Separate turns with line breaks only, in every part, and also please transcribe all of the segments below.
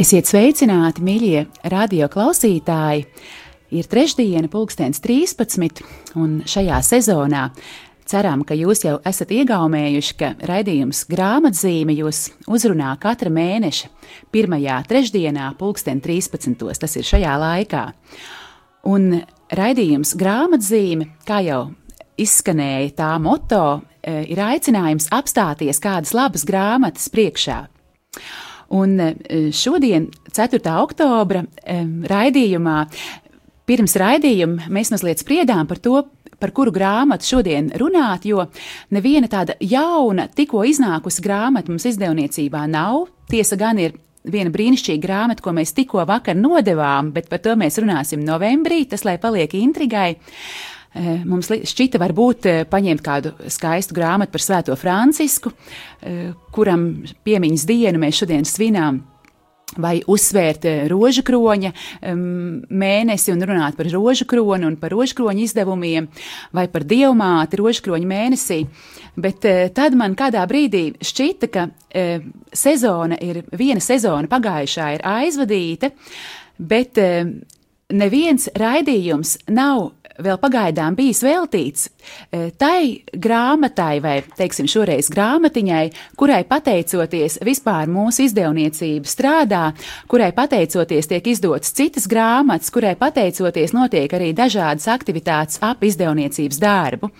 Esiet sveicināti, mīļie radio klausītāji! Ir trešdiena, pulkstenis 13, un šajā sezonā ceram, ka jūs jau esat iegaumējuši, ka raidījums grāmatzīme jūs uzrunā katra mēneša pirmajā trešdienā, pulksten 13. Tas ir šajā laikā. Un raidījums grāmatzīme, kā jau izskanēja tā moto, eh, ir aicinājums apstāties kādas labas grāmatas priekšā. Un eh, šodien, 4. oktobra raidījumā, pirms raidījuma mēs mazliet spriedām par to, par kuru grāmatu šodien runāt, jo neviena tāda jauna, tikko iznākusi grāmata mums izdevniecībā nav. Tiesa gan ir viena brīnišķīga grāmata, ko mēs tikko vakar nodevām, bet par to mēs runāsim novembrī, tas lai paliek intrigai. Eh, Mums šķita, varbūt eh, paņemt kādu skaistu grāmatu par Svēto Francisku, eh, kuram piemiņas dienu mēs šodien svinām. Vai uzsvērt rožu kroņa um, mēnesi un runāt par rožu kroni un par rožu kroņa izdevumiem, vai par dievmāti rožu kroņa mēnesī. Bet tad man kādā brīdī šķita, ka sezona ir, viena sezona pagājušā ir aizvadīta, bet neviens raidījums nav vēl pagaidām bijis veltīts eh, tai grāmatai, vai teiksim, šoreiz grāmatiņai, kurai pateicoties vispār mūsu izdevniecība strādā, kurai pateicoties tiek izdotas citas grāmatas, kurai pateicoties notiek arī dažādas aktivitātes ap izdevniecības darbu.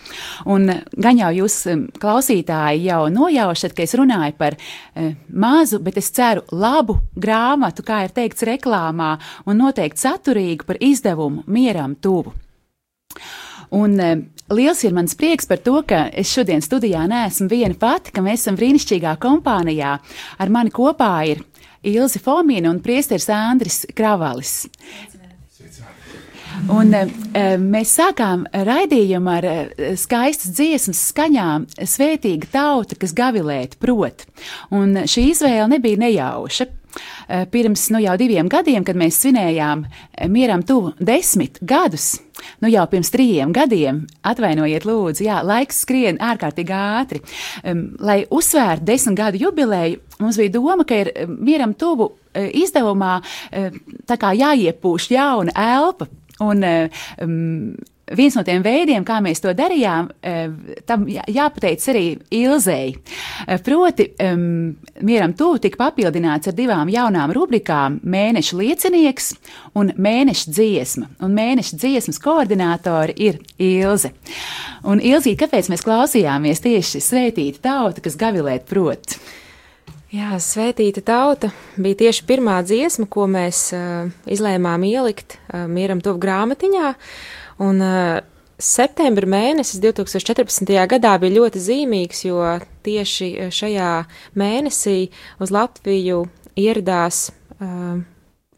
Un gan jau jūs em, klausītāji jau nojaušat, ka es runāju par eh, mazu, bet es ceru labu grāmatu, kā ir teikts reklāmā, un noteikti saturīgu par izdevumu mieram tuvu. Un e, liels ir mans prieks par to, ka es šodien studijā neesmu viena pati, ka mēs esam brīnišķīgā kompānijā. Ar mani kopā ir Ilzi Fomina un Priesteris Andris Kravalis. Un, e, e, mēs sākām raidījumu ar skaistas dziesmas skaņām, svētīga tauta, kas gavilēt prot. Un šī izvēle nebija nejauša. E, Pirms nu, jau diviem gadiem, kad mēs svinējām e, mieram tuvu desmit gadus, nu jau pirms trījiem gadiem, atvainojiet, lūdzu, jā, laiks skrien ārkārtīgi ātri. Em, Lai uzsvērtu desmit gadu jubileju, mums bija doma, ka ir mieram tuvu e, izdevumā kā jāiepūš jauna elpa. Un, um, viens no tiem veidiem, kā mēs to darījām, um, tam jā- jāpateic arī Ilzei. Uh, Proti, um, mieram tuvu tika papildināts ar divām jaunām rubrikām - mēneša liecinieks un mēneša dziesma. Un mēneša dziesmas koordinātori ir Ilze. Un Ilzī, kāpēc mēs klausījāmies tieši svētīta tauta, kas gavilēt prot?
Jā, svētīta tauta bija tieši pirmā dziesma, ko mēs uh, izlēmām ielikt uh, mieram tuvu grāmatiņā. Un uh, septembra mēnesis 2014. gadā bija ļoti zīmīgs, jo tieši uh, šajā mēnesī uz Latviju ieradās uh,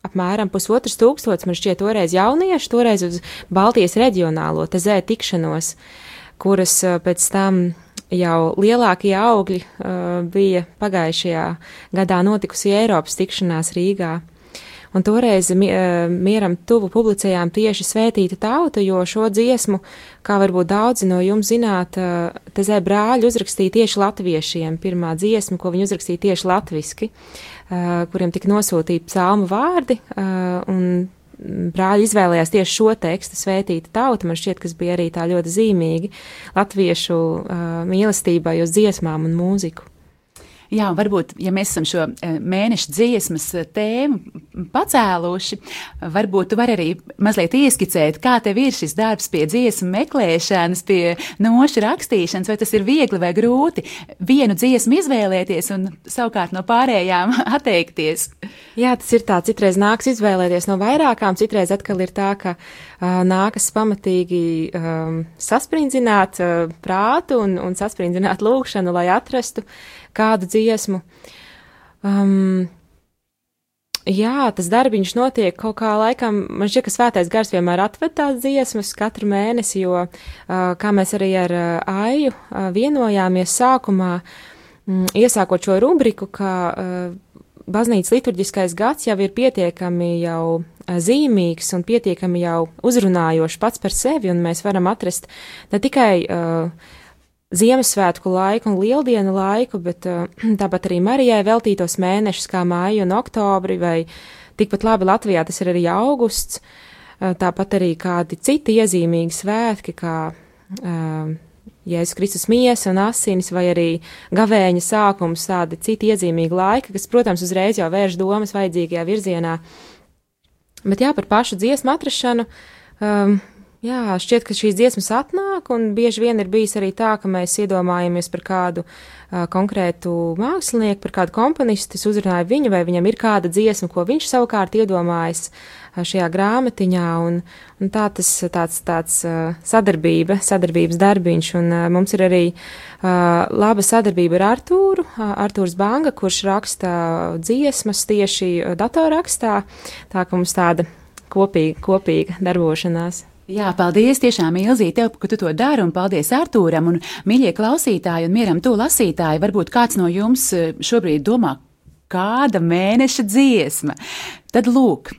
apmēram pusotrs tūkstots, man šķiet, toreiz jaunieši, toreiz uz Baltijas reģionālo tezē tikšanos, kuras uh, pēc tam jau lielākie augļi uh, bija pagājušajā gadā notikusi Eiropas tikšanās Rīgā. Un toreiz eh, mieram tuvu publicējām tieši svētīta tauta, jo šo dziesmu, kā varbūt daudzi no jums zināt, eh, Tezē brāļi uzrakstīja tieši latviešiem. Pirmā dziesma, ko viņi uzrakstīja tieši latviski, eh, kuriem tika nosūtīti psalmu vārdi, brāļi izvēlējās tieši šo tekstu, svētīta tauta, man šķiet, kas bija arī tā ļoti zīmīgi latviešu uh, mīlestībai uz dziesmām un mūziku.
Jā, varbūt, ja mēs esam šo eh, mēneša dziesmas eh, tēmu pacēluši, varbūt tu vari arī mazliet ieskicēt, kā tev ir šis darbs pie dziesmu meklēšanas, pie nošu rakstīšanas, vai tas ir viegli vai grūti vienu dziesmu izvēlēties un savukārt no pārējām atteikties.
Jā, tas ir tā, citreiz nāks izvēlēties no vairākām, citreiz atkal ir tā, ka uh, nākas pamatīgi um, sasprindzināt uh, prātu un, un sasprindzināt lūkšanu, lai atrastu kādu dziesmu. Um, Jā, tas darbiņš notiek kaut kā laikam, man šķiet, ka svētais gars vienmēr atved tās dziesmas katru mēnesi, jo, uh, kā mēs arī ar uh, Aiju uh, vienojāmies sākumā, mm, iesākot šo rubriku, ka baznīcas liturģiskais gads jau ir pietiekami jau zīmīgs un pietiekami jau uzrunājošs pats par sevi, un mēs varam atrast ne tikai uh, Ziemassvētku laiku un lieldienu laiku, bet uh, tāpat arī Marijai veltītos mēnešus kā māju un oktobri, vai tikpat labi Latvijā tas ir arī augusts, uh, tāpat arī kādi citi iezīmīgi svētki, kā uh, Jēzus Kristus miesa un asinis, vai arī gavēņa sākums, tādi citi iezīmīgi laiki, kas, protams, uzreiz jau vērš domas vajadzīgajā virzienā. Bet jā, par pašu dziesmu atrašanu. Um, Jā, šķiet, ka šīs dziesmas atnāk, un bieži vien ir bijis arī tā, ka mēs iedomājamies par kādu uh, konkrētu mākslinieku, par kādu komponistu, es uzrunāju viņu, vai viņam ir kāda dziesma, ko viņš savukārt iedomājas uh, šajā grāmatiņā, un, un tā tas tāds, tāds uh, sadarbība, sadarbības darbiņš, un uh, mums ir arī uh, laba sadarbība ar Artūru, uh, Artūrs Banga, kurš raksta dziesmas tieši datorrakstā, tā ka mums tāda kopīga, kopīga darbošanās.
Jā, paldies tiešām, Ilzī, tev, ka tu to dari, un paldies Artūram un mīļie klausītāji un mieram to lasītāji. Varbūt kāds no jums eh, šobrīd domā, kāda mēneša dziesma. Tad lūk,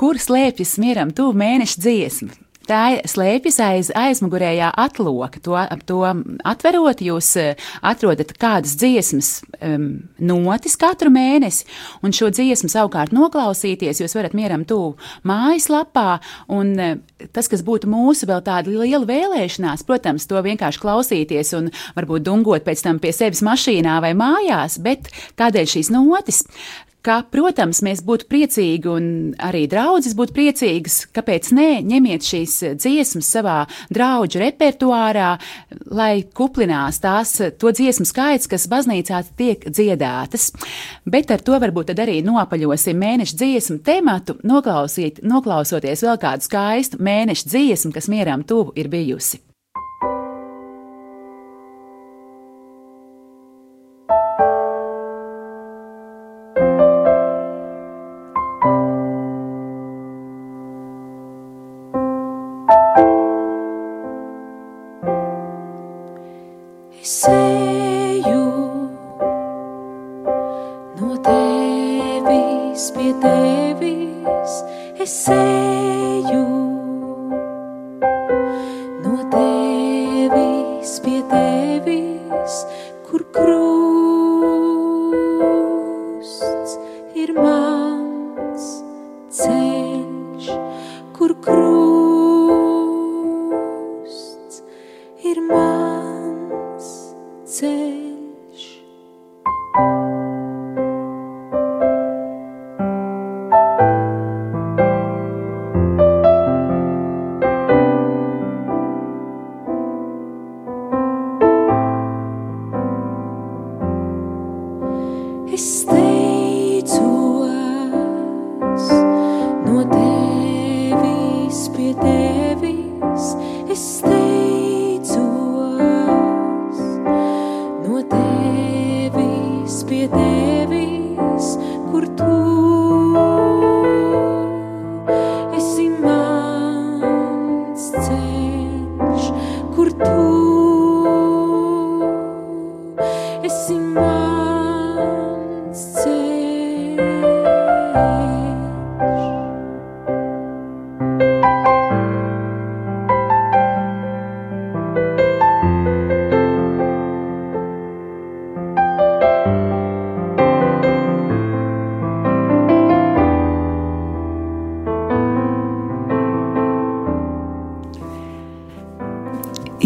kur slēpjas mieram tuvu mēneša dziesma. Tā slēpjas aiz aizmugurējā atloka. To, ap to atverot, jūs eh, atrodat kādas dziesmas um, notis katru mēnesi, un šo dziesmu savukārt noklausīties, jūs varat mieram tuvu mājaslapā, un uh, tas, kas būtu mūsu vēl tāda liela vēlēšanās, protams, to vienkārši klausīties un varbūt dungot pēc tam pie sevis mašīnā vai mājās, bet kādēļ šīs notis? Ka, protams, mēs būtu priecīgi un arī draudzes būtu priecīgas, kāpēc nē, ņemiet šīs dziesmas savā draudžu repertuārā, lai kuplinās tās to dziesmu skaits, kas baznīcā tiek dziedātas. Bet ar to varbūt arī nopaļosim mēneša dziesmu tematu, noklausīt, noklausoties vēl kādu skaistu mēneša dziesmu, kas mieram tuvu ir bijusi.
Es eju no tevis pie tevis, es eju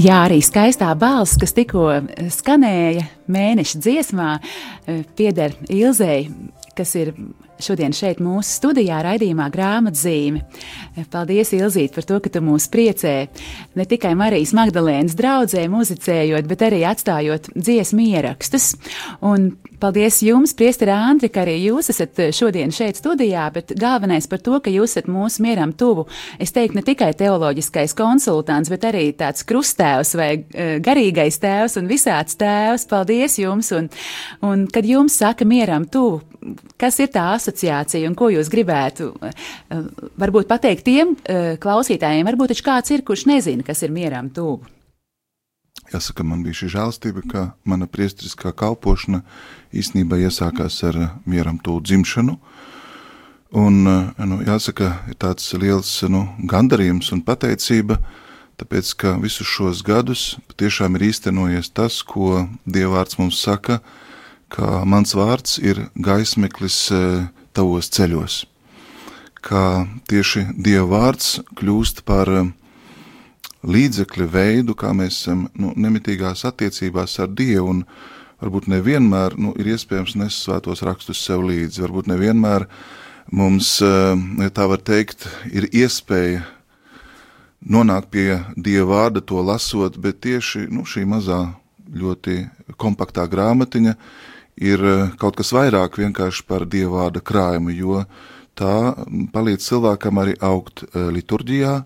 Jā, arī skaistā balss, kas tikko skanēja mēneša dziesmā, pieder Ilzei, kas ir šodien šeit mūsu studijā raidījumā grāmatzīme. Paldies, Ilzīt, par to, ka tu mūs priecē ne tikai Marijas Magdalēnas draudzē muzicējot, bet arī atstājot dziesmu ierakstus. Un paldies jums, priesteri Andri, ka arī jūs esat šodien šeit studijā, bet galvenais par to, ka jūs esat mūsu mieram tuvu. Es teiktu, ne tikai teoloģiskais konsultants, bet arī tāds krustēvs vai uh, garīgais tēvs un visāds tēvs. Paldies jums! Un, un kad jums saka mieram tuvu, kas ir tā asociācija un ko jūs gribētu eh, varbūt pateikt tiem klausītājiem? Varbūt taču kāds ir, kurš nezina, kas ir mieram tuvu.
Jāsaka, man bija šī žēlstība, ka mana priestriskā kalpošana īstenībā iesākās ar mieram tuvu dzimšanu. Un, eh, nu, jāsaka, ir tāds liels nu, gandarījums un pateicība, tāpēc, ka visus šos gadus patiešām ir īstenojies tas, ko Dievvvārds mums saka, ka mans vārds ir gaismeklis tavos ceļos, ka tieši Dieva vārds kļūst par e, līdzekļu veidu, kā mēs esam nu, nemitīgās attiecībās ar Dievu, un varbūt nevienmēr nu, ir iespējams nest svētos rakstus sev līdzi, varbūt nevienmēr mums, ja tā var teikt, ir iespēja nonākt pie Dieva vārda to lasot, bet tieši nu, šī mazā ļoti kompaktā grāmatiņa ir eh, kaut kas vairāk vienkārši par dievvvārda krājumu, jo tā palīdz cilvēkam arī augt eh, liturģijā,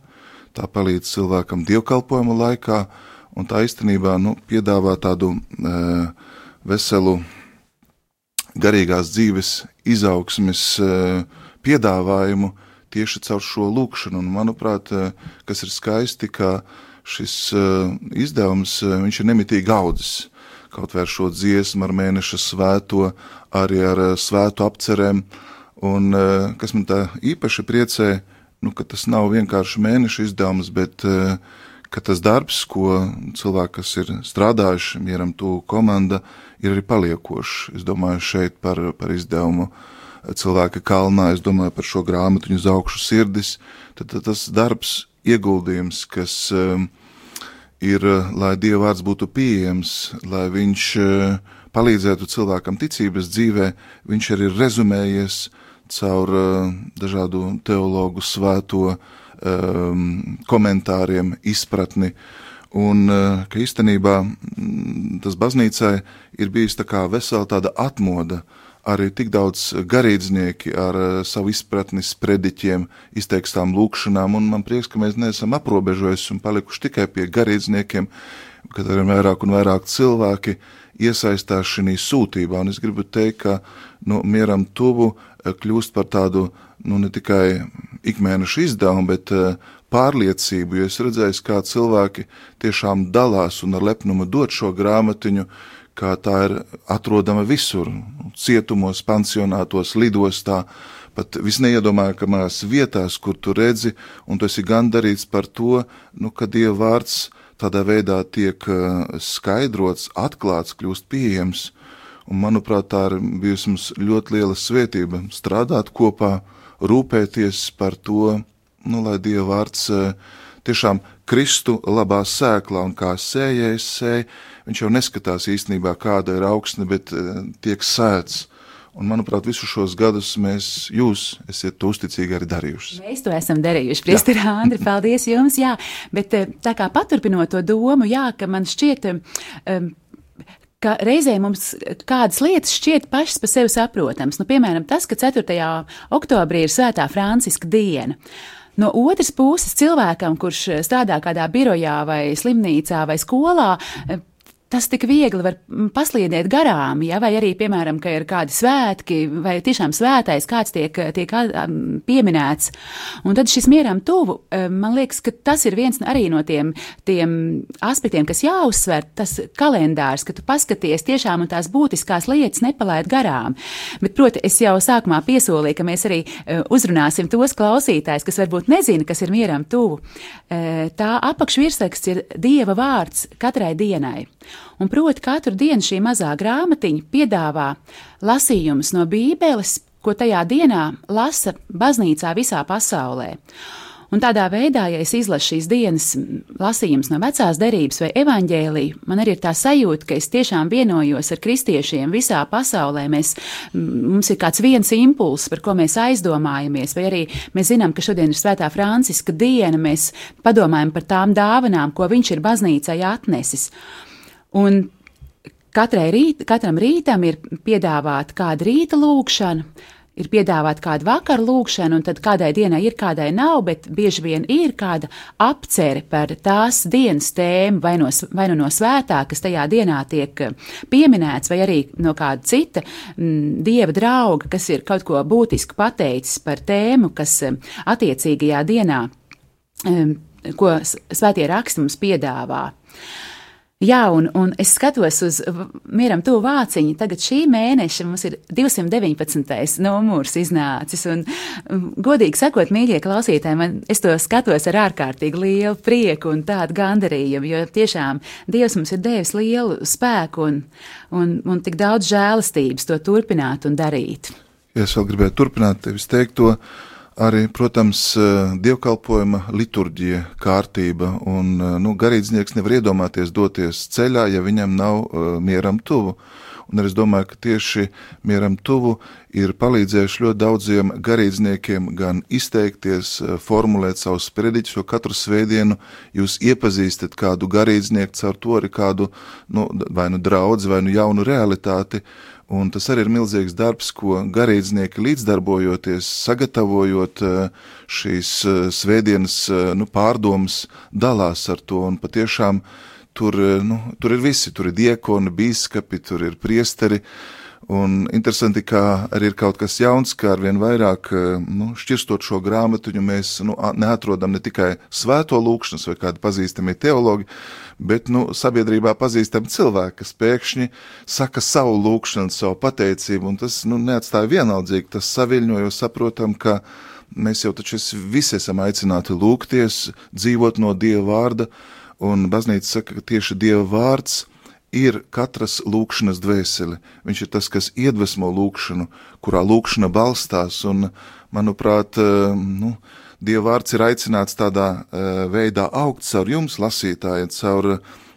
tā palīdz cilvēkam dievkalpojuma laikā, un tā īstenībā nu, piedāvā tādu e, veselu garīgās dzīves izaugsmes e, piedāvājumu tieši caur šo lūkšanu, un manuprāt, e, kas ir skaisti, ka šis e, izdevums, e, ir nemitīgi audzis kaut vai ar šo dziesmu, ar mēneša svēto, arī ar eh, svētu apcerēm. Un eh, kas man tā īpaši priecē, nu, ka tas nav vienkārši mēneša izdevums, bet eh, ka tas darbs, ko cilvēki, kas ir strādājuši mieram tū komanda, ir arī paliekošs. Es domāju šeit par, par izdevumu cilvēka kalnā, es domāju par šo grāmatu uz augšu sirdis, tad, tad tas darbs, ieguldījums, kas um, ir, eh, lai Dieva vārds būtu pieejams, lai viņš eh, palīdzētu cilvēkam ticības dzīvē, viņš arī ir rezumējies caur eh, dažādu teologu svēto um, komentāriem, izpratni, un ka īstenībā mm, tas baznīcai ir bijis tā kā vesela tāda atmoda, uh, arī tik daudz garīdznieki ar uh, savu izpratni sprediķiem, izteikstām lūkšanām, un man prieks, ka mēs neesam aprobežojušies un palikuši tikai pie garīdzniekiem, kad arvien vairāk un vairāk cilvēki iesaistās šī sūtībā, un es gribu teikt, ka nu, mieram tuvu uh, kļūst par tādu, nu, ne tikai ikmēnešu izdevumu, bet uh, pārliecību, jo es redzēju, kā cilvēki tiešām dalās un ar lepnumu dod šo grāmatiņu, kā tā ir atrodama visur - cietumos, pansionātos, lidostā, pat visneiedomājakamās vietās, kur tu redzi, un tu esi gandarīts par to, nu, ka Dieva vārds tādā veidā tiek eh, skaidrots, atklāts, kļūst pieejams. Un, manuprāt, tā ir bijusi mums ļoti liela svētība strādāt kopā, rūpēties par to, nu, lai Dieva vārds uh, tiešām Kristu labā sēklā un kā sējējs sēj, viņš jau neskatās īstenībā, kāda ir augsne, bet uh, tiek sēts. Un, manuprāt, visus šos gadus mēs, jūs esat to uzticīgi arī darījuši.
Mēs to esam darījuši. Priesteri Andri, paldies jums. Jā, bet eh, tā kā paturpinot to domu, jā, ka man šķiet, um, ka reizē mums kādas lietas šķiet pašas par sevi saprotamas. Nu, piemēram, tas, ka 4. oktobrī ir Svētā Franciska diena. No otras puses, cilvēkam, kurš strādā kādā birojā vai slimnīcā vai skolā, tas tik viegli var pasliedēt garām, ja, vai arī, piemēram, ka ir kādi svētki, vai tiešām svētais kāds tiek, tiek pieminēts. Un tad šis mieram tuvu, man liekas, ka tas ir viens arī no tiem, tiem aspektiem, kas jāuzsver, tas kalendārs, ka tu paskaties tiešām un tās būtiskās lietas nepalaid garām. Bet, proti, es jau sākumā piesolīju, ka mēs arī uzrunāsim tos klausītājus, kas varbūt nezina, kas ir mieram tuvu. Tā apakšvirsraksts ir Dieva vārds katrai dienai. Un proti, katru dienu šī mazā grāmatiņa piedāvā lasījumus no Bībeles, ko tajā dienā lasa baznīcā visā pasaulē. Un tādā veidā, ja es izlasu šīs dienas lasījumus no vecās derības vai evaņģēlīja, man arī ir tā sajūta, ka es tiešām vienojos ar kristiešiem visā pasaulē. Mēs, mums ir kāds viens impulss, par ko mēs aizdomājamies, vai arī mēs zinām, ka šodien ir Svētā Franciska diena, mēs padomājam par tām dāvanām, ko viņš ir baznīcai atnesis. Un rīt, katram rītam ir piedāvāta kāda rīta lūkšana, ir piedāvāta kāda vakara lūkšana, un tad kādai dienai ir, kādai nav, bet bieži vien ir kāda apcere par tās dienas tēmu, vai no, vai nu no svētā, kas tajā dienā tiek pieminēts, vai arī no kāda cita m, mm, dieva drauga, kas ir kaut ko būtisku pateicis par tēmu, kas attiecīgajā dienā, m, ko svētie raksti mums piedāvā. Jā, un, un es skatos uz mieram tuvu vāciņu. Tagad šī mēneša mums ir 219. numurs iznācis. Un, godīgi sakot, mīļie klausītāji, man es to skatos ar ārkārtīgi lielu prieku un tādu gandarījumu, jo tiešām Dievs mums ir devis lielu spēku un, un, un tik daudz žēlastības to turpināt un darīt.
Ja es vēl gribēju turpināt tevis teikt to arī, protams, eh, dievkalpojuma liturģija, kārtība, un eh, nu, garīdznieks nevar iedomāties doties ceļā, ja viņam nav uh, mieram tuvu. Un es domāju, ka tieši mieram tuvu ir palīdzējuši ļoti daudziem garīdzniekiem gan izteikties, formulēt savus sprediķus, jo katru svētdienu jūs iepazīstat kādu garīdznieku, caur to arī kādu nu, vai nu draudzi, vai nu jaunu realitāti, Un tas arī ir milzīgs darbs, ko garīdznieki līdzdarbojoties, sagatavojot eh, šīs eh, svētdienas eh, nu, pārdomas, dalās ar to. Un patiešām tur, nu, tur ir visi, tur ir diekoni, bīskapi, tur ir priesteri. Un interesanti, ka arī ir kaut kas jauns, ka arvien vairāk nu, šķirstot šo grāmatiņu, mēs nu, neatrodam ne tikai svēto lūkšanas vai kādi pazīstami teologi, bet nu, sabiedrībā pazīstami cilvēki, kas pēkšņi saka savu lūgšanu, savu pateicību, un tas nu, neatstāja vienaldzīgi, tas saviļņo, jo saprotam, ka mēs jau taču visi esam aicināti lūgties, dzīvot no Dieva vārda, un baznīca saka, ka tieši Dieva vārds ir katras lūkšanas dvēseli. Viņš ir tas, kas iedvesmo lūkšanu, kurā lūkšana balstās, un, manuprāt, nu, Dieva vārds ir aicināts tādā uh, veidā augt caur jums, lasītāji, caur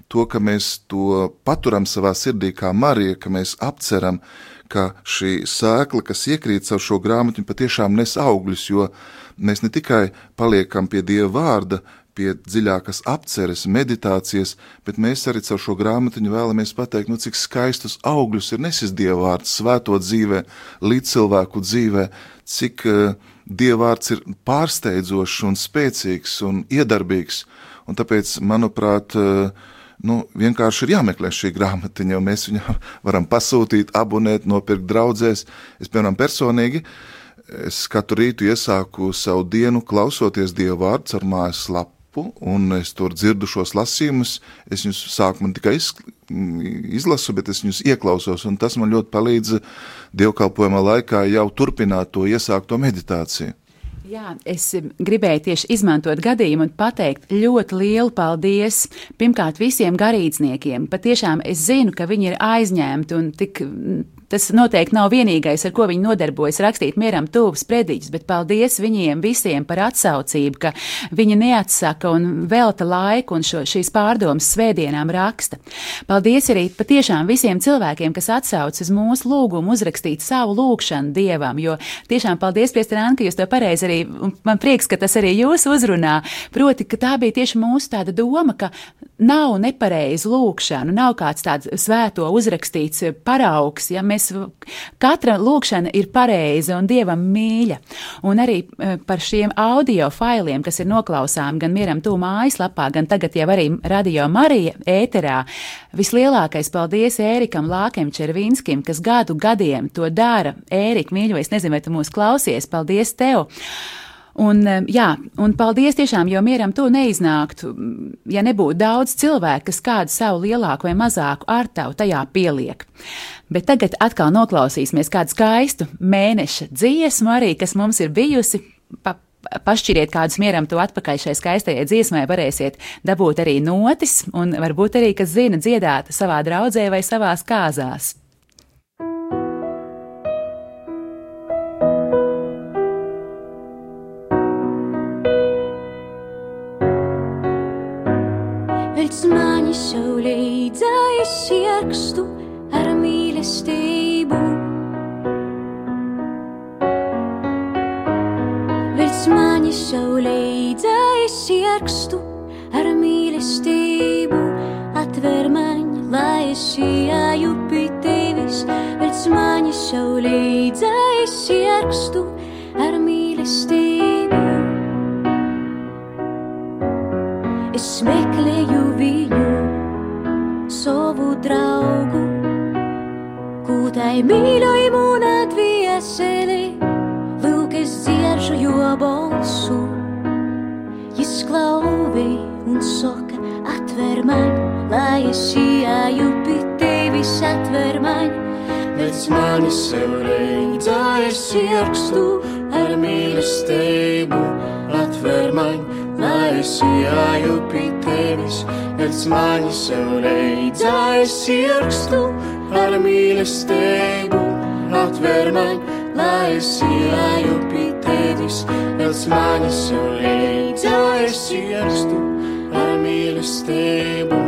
to, ka mēs to paturam savā sirdī, kā Marija, ka mēs apceram, ka šī sēkla, kas iekrīt caur šo grāmatu, patiešām nes augļus, jo mēs ne tikai paliekam pie Dieva vārda, pie dziļākas apceres, meditācijas, bet mēs arī caur šo grāmatiņu vēlamies pateikt, nu, cik skaistus augļus ir nesis dievvvārds svēto dzīvē, līdz cilvēku dzīvē, cik uh, dievvvārds ir pārsteidzošs un spēcīgs un iedarbīgs, un tāpēc, manuprāt, uh, nu, vienkārši ir jāmeklē šī grāmatiņa, un mēs viņu varam pasūtīt, abonēt, nopirkt draudzēs. Es, piemēram, personīgi, es katru rītu iesāku savu dienu klausoties Dieva vārds ar mājas lapu, un es tur dzirdu šos lasījumus. Es viņus sākumā tikai iz, izlasu, bet es viņus ieklausos, un tas man ļoti palīdz dievkalpojumā laikā jau turpināt to iesākto meditāciju.
Jā, es gribēju tieši izmantot gadījumu un pateikt ļoti lielu paldies pirmkārt visiem garīdzniekiem. Patiešām es zinu, ka viņi ir aizņemti un tik Tas noteikti nav vienīgais, ar ko viņi nodarbojas, rakstīt mieram tuvus prediķus, bet paldies viņiem visiem par atsaucību, ka viņi neatsaka un velta laiku un šo, šīs pārdomas svētdienām raksta. Paldies arī patiešām visiem cilvēkiem, kas atsauc uz mūsu lūgumu uzrakstīt savu lūgšanu Dievam, jo tiešām paldies, Piestran, ka jūs to pareizi arī, un man prieks, ka tas arī jūs uzrunā, proti, ka tā bija tieši mūsu tāda doma, ka nav nepareizu lūkšanu, nav kāds tāds svēto uzrakstīts paraugs, ja mēs, katra lūkšana ir pareiza un dievam mīļa. Un arī e, par šiem audio failiem, kas ir noklausām gan mieram tū mājaslapā, gan tagad jau arī radio Marija ēterā, vislielākais paldies Ērikam Lākem Červinskim, kas gadu gadiem to dara. Ērika, mīļo, es nezinu, vai tu mūs klausies, paldies tev! Un, jā, un paldies tiešām, jo mieram to neiznāktu, ja nebūtu daudz cilvēku, kas kādu savu lielāku vai mazāku ārtavu tajā pieliek. Bet tagad atkal noklausīsimies kādu skaistu mēneša dziesmu arī, kas mums ir bijusi. Pa, pašķiriet kādus mieram to atpakaļ šai skaistajai dziesmai, varēsiet dabūt arī notis un varbūt arī, kas zina, dziedāt savā draudzē vai savās kāzās.
Ierakstu ar mīlestību. Virs manis saulīdzā es ierakstu ar mīlestību. Atver man, lai es ieju pie tevis, virs manis saulīdzā es ierakstu ar mīlestību. Es meklēju savu draugu, kūtai mīļoju un atvieseli, lūk, es dzieržu jo balsu. Jis klauvi un saka, atver man, lai es ieju pie tevis, atver man. Pēc manis sev reidzā es ierakstu ar mīlestību, atver man, ieju pie tevis. Pēc manis sev reidzā es ierakstu ar mīlestību, atver man, lai ieju pie tevis. Pēc manis sev reidzā es ierakstu ar mīlestību.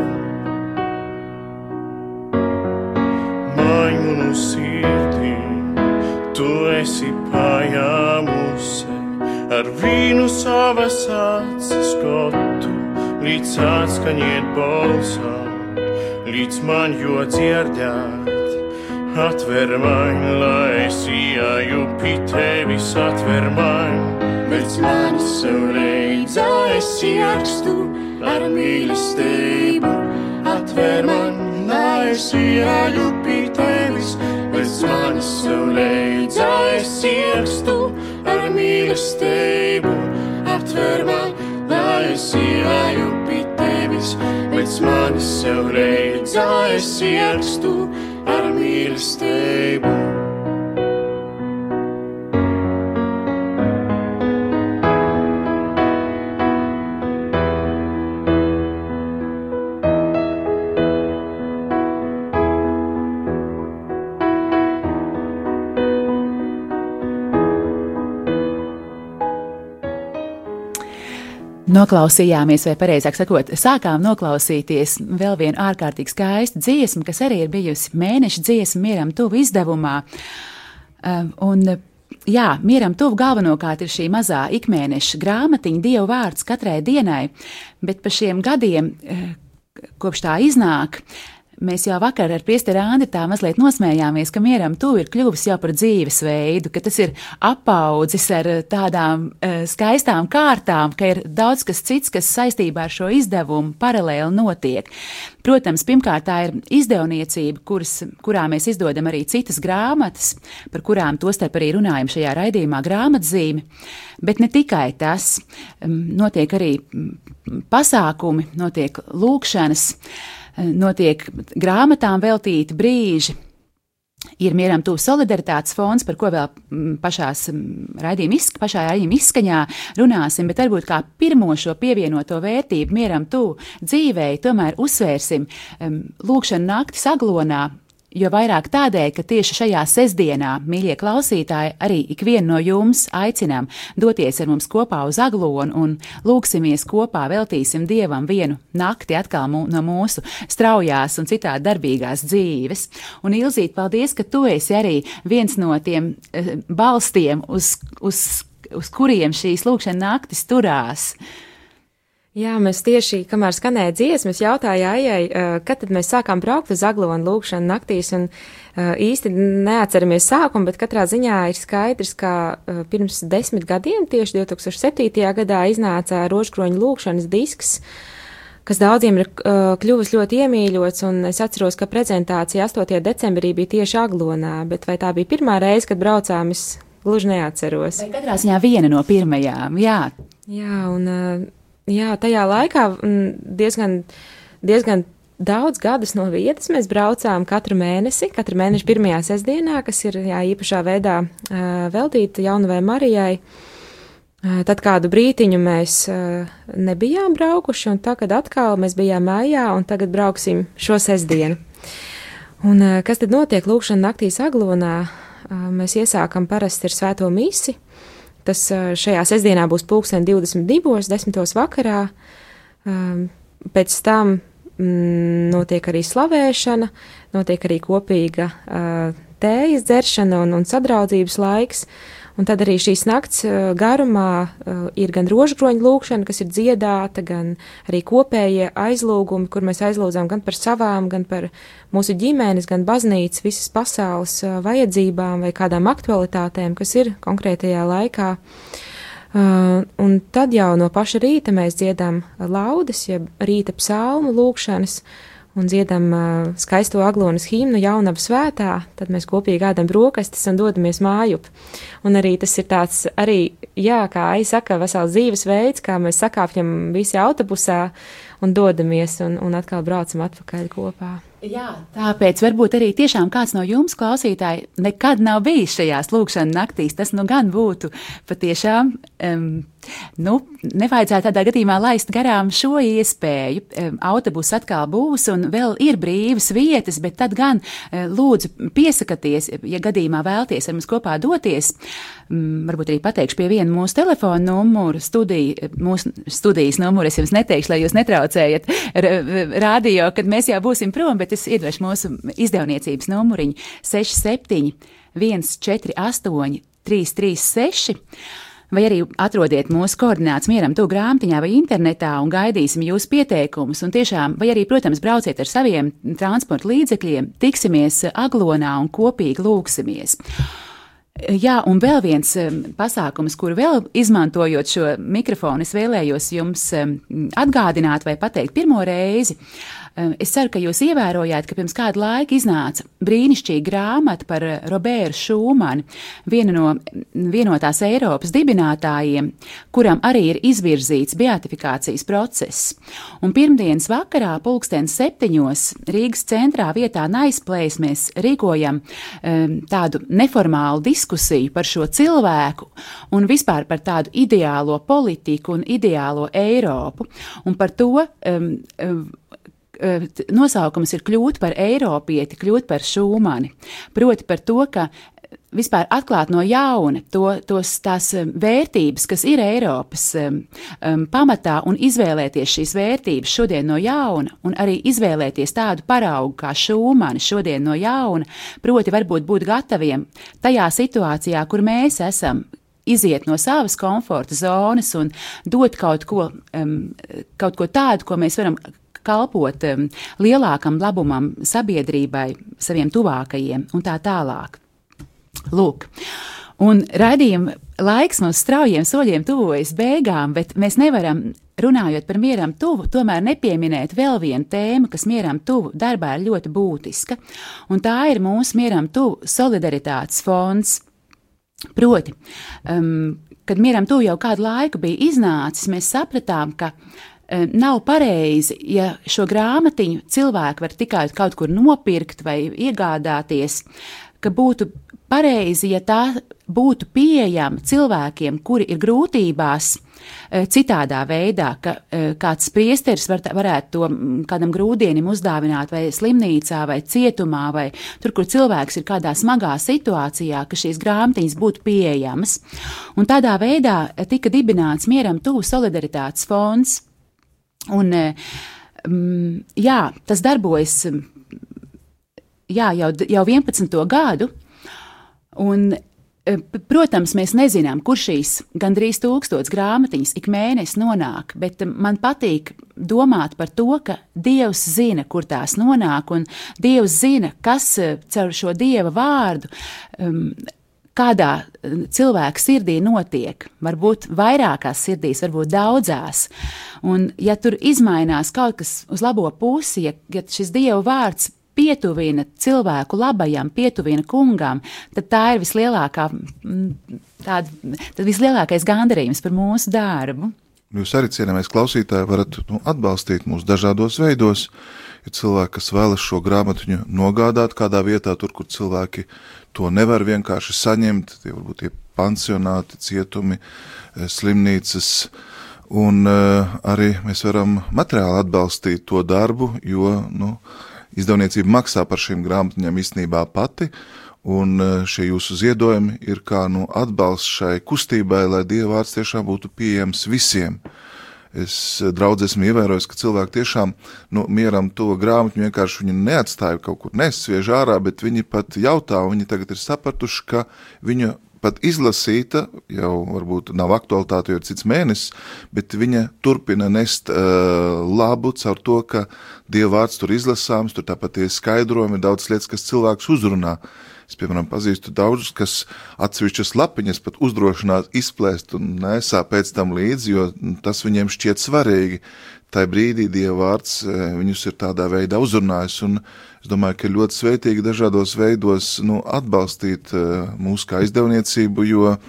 Maimunu sirdī, tu esi pajāmusi ar vīnu savas acis skotu, līdz atskaņiet balsam, līdz man jo dzirdēt. Atver man, lai es ieju pie tevis, atver man,
Pēc manis sev reidzā es ierakstu ar mīlestību. Atver man, lai es ieju pie tevis. Pēc manis sev reidzā es ierakstu mīlestību. Atver man, lai es ieju pie tevis. Pēc manis sev reidzā es ierakstu ar mīlestību.
Noklausījāmies, vai pareizāk sakot, sākām noklausīties vēl vienu ārkārtīgi skaistu dziesmu, kas arī ir bijusi mēneša dziesma mieram tuvu izdevumā. Um, Un, jā, mieram tuvu galvenokārt ir šī mazā ikmēneša grāmatiņa, Dieva vārds katrai dienai, bet pa šiem gadiem, eh, kopš tā iznāk, Mēs jau vakar ar Priesteru Andi tā mazliet nosmējāmies, ka mieram tuvu ir kļuvis jau par dzīvesveidu, ka tas ir apaudzis ar tādām uh, skaistām kārtām, ka ir daudz kas cits, kas saistībā ar šo izdevumu paralēli notiek. Protams, pirmkārt, tā ir izdevniecība, kuras, kurā mēs izdodam arī citas grāmatas, par kurām tostarp arī runājam šajā raidījumā grāmatzīme. Bet ne tikai tas, notiek arī pasākumi, notiek lūkšanas notiek grāmatām veltīti brīži. Ir mieram tuvu solidaritātes fonds, par ko vēl pašās raidījuma, izsk pašā raidījuma izskaņā runāsim, bet varbūt kā pirmo šo pievienoto vērtību mieram tuvu dzīvēi tomēr uzsvērsim um, lūkšanu naktis aglonā, Jo vairāk tādēļ, ka tieši šajā sestdienā, mīļie klausītāji, arī ikvienu no jums aicinām doties ar mums kopā uz aglonu un lūksimies kopā, veltīsim Dievam vienu nakti atkal mū, no mūsu straujās un citādi darbīgās dzīves. Un Ilzīt, paldies, ka tu esi arī viens no tiem uh, balstiem, uz, uz, uz kuriem šīs lūkšana naktis turās.
Jā, mēs tieši, kamēr skanēja dziesmas, jautāja Aijai, kad tad mēs sākām braukt uz Aglonu lūkšanu naktīs, un īsti neatceramies sākumu, bet katrā ziņā ir skaidrs, ka pirms desmit gadiem, tieši 2007. gadā, iznāca rožkroņa lūkšanas disks, kas daudziem ir kļuvis ļoti iemīļots, un es atceros, ka prezentācija 8. decembrī bija tieši Aglonā, bet vai tā bija pirmā reize, kad braucām, es gluži neatceros.
Vai katrā ziņā viena no pirmajām, jā.
Jā, un jā, tajā laikā diezgan, diezgan daudz gadus no vietas mēs braucām katru mēnesi, katru mēnešu pirmajā sestdienā, kas ir jā, īpašā veidā uh, veltīta jaunavai Marijai. Uh, tad kādu brītiņu mēs uh, nebijām braukuši, un tagad atkal mēs bijām mājā, un tagad brauksim šo sestdienu. Un uh, kas tad notiek lūkšana naktīs aglonā? Mēs iesākam parasti ar svēto misi, Tas šajā sestdienā būs pulksten 22. 10. vakarā. Pēc tam mm, notiek arī slavēšana, notiek arī kopīga tējas dzeršana un, un sadraudzības laiks. Un tad arī šīs nakts garumā uh, ir gan rožkroņa lūkšana, kas ir dziedāta, gan arī kopējie aizlūgumi, kur mēs aizlūdzām gan par savām, gan par mūsu ģimenes, gan baznīcas, visas pasaules uh, vajadzībām vai kādām aktualitātēm, kas ir konkrētajā laikā. Un tad jau no paša rīta mēs dziedam laudas, jeb rīta psalmu lūkšanas, uh, un dziedam uh, skaisto aglonas himnu jaunava svētā, tad mēs kopīgi ēdam brokastis un dodamies mājup. Un arī tas ir tāds, arī, jā, kā aizsaka, vesels dzīves veids, kā mēs sakāpjam visi autobusā un dodamies un, un atkal braucam atpakaļ kopā.
Jā, tāpēc varbūt arī tiešām kāds no jums, klausītāji, nekad nav bijis šajās lūkšanas naktīs. Tas nu gan būtu patiešām, um, nu, nevajadzētu tādā gadījumā laist garām šo iespēju. Autobus atkal būs un vēl ir brīvas vietas, bet tad gan uh, lūdzu piesakaties, ja gadījumā vēlties ar mums kopā doties. Um, varbūt arī pateikšu pie viena mūsu telefona numuru, studija, mūsu studijas numuru. Es jums neteikšu, lai jūs netraucējat radio, kad mēs jau būsim prom, bet es iedvešu mūsu izdevniecības numuriņu 67 148 336 vai arī atrodiet mūsu koordinācijas mieram, to grāmatiņā vai internetā un gaidīsim jūsu pieteikumus. Un tiešām, vai arī, protams, brauciet ar saviem transporta līdzekļiem, tiksimies aglonā un kopīgi lūksimies. Jā, un vēl viens pasākums, kuru vēl izmantojot šo mikrofonu, es vēlējos jums atgādināt vai pateikt pirmo reizi. Es ceru, ka jūs ievērojāt, ka pirms kāda laika iznāca brīnišķīga grāmata par eh, Robertu Šūmanu, vienu no vienotās Eiropas dibinātājiem, kuram arī ir izvirzīts beatifikācijas process. Un pirmdienas vakarā, pulkstens septiņos, Rīgas centrā vietā Naisplēs mēs rīkojam um, tādu neformālu diskusiju par šo cilvēku un vispār par tādu ideālo politiku un ideālo Eiropu un par to, um, um, nosaukums ir kļūt par Eiropieti, kļūt par šūmani. Proti par to, ka vispār atklāt no jauna to, tos, tās eh, vērtības, kas ir Eiropas um, pamatā, un izvēlēties šīs vērtības šodien no jauna, un arī izvēlēties tādu paraugu kā šūmani šodien no jauna, proti varbūt būt gataviem tajā situācijā, kur mēs esam, iziet no savas komforta zonas un dot kaut ko, um, kaut ko tādu, ko mēs varam kalpot um, lielākam labumam sabiedrībai, saviem tuvākajiem un tā tālāk. Lūk. Un raidījuma laiks mums straujiem soļiem tuvojas beigām, bet mēs nevaram, runājot par mieram tuvu, tomēr nepieminēt vēl vienu tēmu, kas mieram tuvu darbā ir ļoti būtiska, un tā ir mūsu mieram tuvu solidaritātes fonds. Proti, um, kad mieram tuvu jau kādu laiku bija iznācis, mēs sapratām, ka nav pareizi, ja šo grāmatiņu cilvēki var tikai kaut kur nopirkt vai iegādāties, ka būtu pareizi, ja tā būtu pieejama cilvēkiem, kuri ir grūtībās, citādā veidā, ka kāds priesteris var, varētu to kādam grūdienim uzdāvināt vai slimnīcā vai cietumā vai tur, kur cilvēks ir kādā smagā situācijā, ka šīs grāmatiņas būtu pieejamas. Un tādā veidā tika dibināts mieram tuvu solidaritātes fonds. Un, um, jā, tas darbojas jā, jau, jau 11. gadu. Un, eh, Protams, mēs nezinām, kur šīs gandrīz tūkstošas grāmatiņas ik mēnesi nonāk, bet man patīk domāt par to, ka Dievs zina, kur tās nonāk, un Dievs zina, kas caur šo Dieva vārdu um, kādā eh, cilvēka sirdī notiek. Varbūt vairākās sirdīs, varbūt daudzās. Un, ja tur izmainās kaut kas uz labo pusi, ja, ja šis Dieva vārds pietuvina cilvēku labajam, pietuvina kungam, tad tā ir vislielākā, mm, tāda, tad vislielākais gandarījums par mūsu darbu.
Jūs arī cienījamais klausītāji varat nu, atbalstīt mūs dažādos veidos. Ir cilvēki, kas vēlas šo grāmatu nogādāt kādā vietā, tur, kur cilvēki to nevar vienkārši saņemt. Tie varbūt ir pansionāti, cietumi, eh, slimnīcas. Un uh, arī mēs varam materiāli atbalstīt to darbu, jo nu, izdevniecība maksā par šīm grāmatām īstenībā pati. Un uh, šie jūsu ziedojumi ir kā nu, atbalsts šai kustībai, lai dievvvārds tiešām būtu pieejams visiem. Es eh, daudz esmu ievērojis, ka cilvēki tiešām nu, mieram to grāmatu vienkārši viņu neatstāja kaut kur nesviež ārā, bet viņi pat jautā, viņi tagad ir sapratuši, ka viņa pat izlasīta, jau varbūt nav aktualitāte, jo ir cits mēnesis, bet viņa turpina nest uh, labu caur to, ka Dieva vārds tur izlasāms, tur tāpat ir skaidrojumi, daudz lietas, kas cilvēks uzrunā. Uh, Es, piemēram, pazīstu daudzus, kas atsevišķas lapiņas pat uzdrošinās izplēst un nesā pēc tam līdzi, jo tas viņiem šķiet svarīgi. Tā brīdī Dieva vārds e, viņus ir tādā veidā uzrunājis, un es domāju, ka ļoti svētīgi dažādos veidos nu, atbalstīt e, mūsu kā izdevniecību, jo e,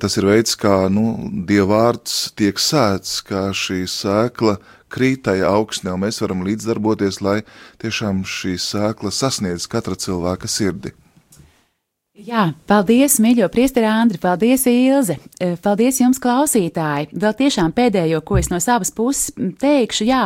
tas ir veids, kā nu, Dieva vārds tiek sēts, kā šī sēkla krīt tajā augsnē, un mēs varam līdzdarboties, lai tiešām šī sēkla sasniedz katra cilvēka sirdi.
Jā, paldies, mīļo priesteri Andri, paldies, Ilze. E, paldies jums, klausītāji. Vēl tiešām pēdējo, ko es no savas puses teikšu, jā,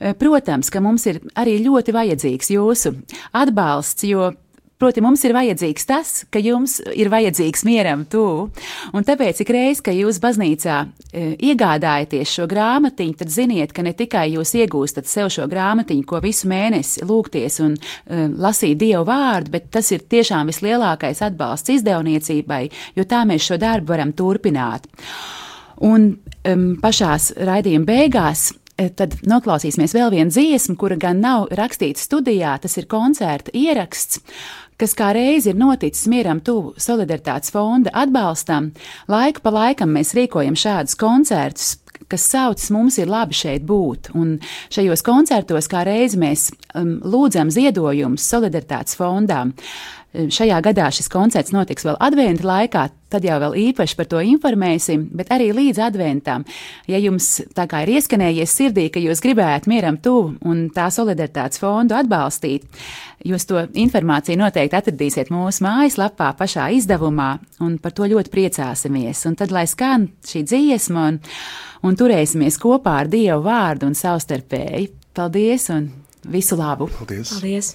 e, protams, ka mums ir arī ļoti vajadzīgs jūsu atbalsts, jo Proti, mums ir vajadzīgs tas, ka jums ir vajadzīgs mieram tuvu. Un tāpēc, ik reiz, kad jūs baznīcā e, iegādājaties šo grāmatiņu, tad ziniet, ka ne tikai jūs iegūstat sev šo grāmatiņu, ko visu mēnesi lūgties un e, lasīt Dievu vārdu, bet tas ir tiešām vislielākais atbalsts izdevniecībai, jo tā mēs šo darbu varam turpināt. Un um, pašās raidījuma beigās e, tad noklausīsimies vēl vienu dziesmu, kura gan nav rakstīta studijā, tas ir koncerta ieraksts kas kā reizi ir noticis mieram tuvu solidaritātes fonda atbalstam, laiku pa laikam mēs rīkojam šādus koncertus, kas saucas Mums ir labi šeit būt. Un šajos koncertos kā reizi mēs um, lūdzam ziedojumus solidaritātes fondām. Šajā gadā šis koncerts notiks vēl adventa laikā, tad jau vēl īpaši par to informēsim, bet arī līdz adventam. Ja jums tā kā ir ieskanējies sirdī, ka jūs gribētu mieram tuvu un tā solidaritātes fondu atbalstīt, jūs to informāciju noteikti atradīsiet mūsu mājaslapā pašā izdevumā, un par to ļoti priecāsimies. Un tad, lai skan šī dziesma, un, un turēsimies kopā ar Dievu vārdu un savstarpēji. Paldies un visu labu!
Paldies!
Paldies.